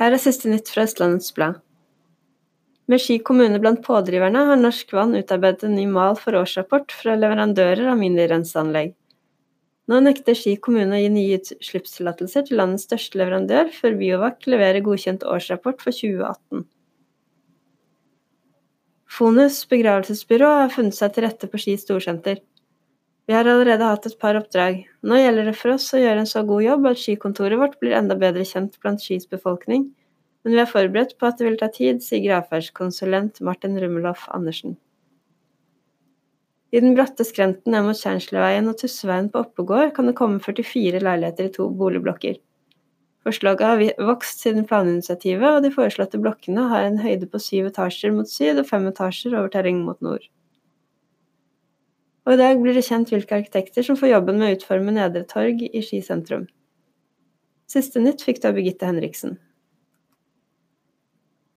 Her er siste nytt fra Østlandets Blad. Med Ski kommune blant pådriverne har Norsk Vann utarbeidet en ny mal for årsrapport fra leverandører av minirenseanlegg. Nå nekter Ski kommune å gi nye utslippstillatelser til landets største leverandør før Biovac leverer godkjent årsrapport for 2018. Fonus begravelsesbyrå har funnet seg til rette på Ski storsenter. Vi har allerede hatt et par oppdrag. Nå gjelder det for oss å gjøre en så god jobb at skikontoret vårt blir enda bedre kjent blant Skis befolkning, men vi er forberedt på at det vil ta tid, sier gravferdskonsulent Martin Rummeloff Andersen. I den bratte skrenten ned mot Kjernsleveien og Tusseveien på Oppegård kan det komme 44 leiligheter i to boligblokker. Forslaget har vokst siden planinitiativet, og de foreslåtte blokkene har en høyde på syv etasjer mot syd og fem etasjer over terreng mot nord. Og i dag blir det kjent hvilke arkitekter som får jobben med å utforme Nedre Torg i Ski sentrum. Siste nytt fikk du av Birgitte Henriksen.